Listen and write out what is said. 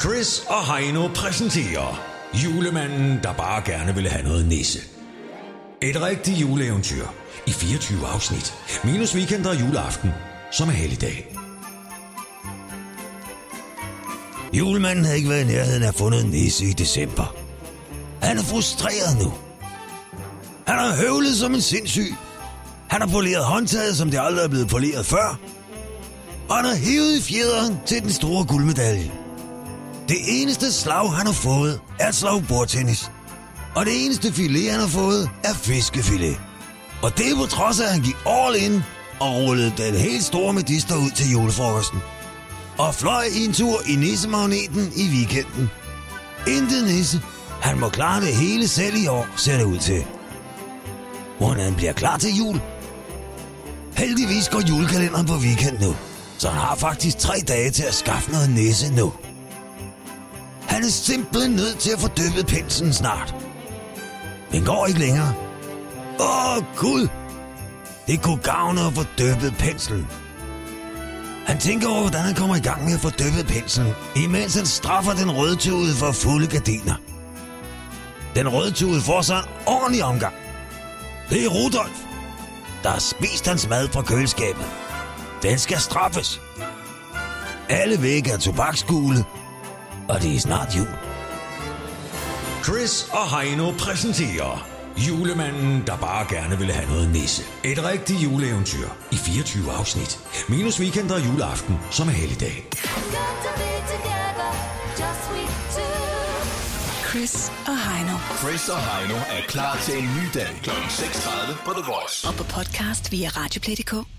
Chris og Heino præsenterer Julemanden, der bare gerne ville have noget nisse. Et rigtigt juleeventyr i 24 afsnit. Minus weekend og juleaften, som er helligdag. Julemanden havde ikke været i nærheden af at fundet en nisse i december. Han er frustreret nu. Han har høvlet som en sindssyg. Han har poleret håndtaget, som det aldrig er blevet poleret før. Og han har hævet i fjederen til den store guldmedalje. Det eneste slag, han har fået, er et slag bordtennis. Og det eneste filet, han har fået, er fiskefilet. Og det er på trods af, at han gik all in og rullede den helt store medister ud til julefrokosten. Og fløj i en tur i nissemagneten i weekenden. Intet nisse. Han må klare det hele selv i år, ser det ud til. Hvordan han bliver klar til jul. Heldigvis går julekalenderen på weekend nu, så han har faktisk tre dage til at skaffe noget nisse nu. Han er simpelthen nødt til at få dyppet penslen snart. Den går ikke længere. Åh, Gud! Det kunne gavne at få dyppet penslen. Han tænker over, hvordan han kommer i gang med at få dyppet penslen, imens han straffer den rødtude for fulde gardiner. Den rødtude får sig en ordentlig omgang. Det er Rudolf, der har spist hans mad fra køleskabet. Den skal straffes. Alle vægge er tobaksgule, og det er snart jul. Chris og Heino præsenterer Julemanden, der bare gerne ville have noget nisse. Et rigtigt juleeventyr i 24 afsnit. Minus weekend og juleaften, som er helligdag. Chris og Heino. Chris og Heino er klar til en ny dag kl. 6.30 på The Voice. Og på podcast via Radioplay.dk.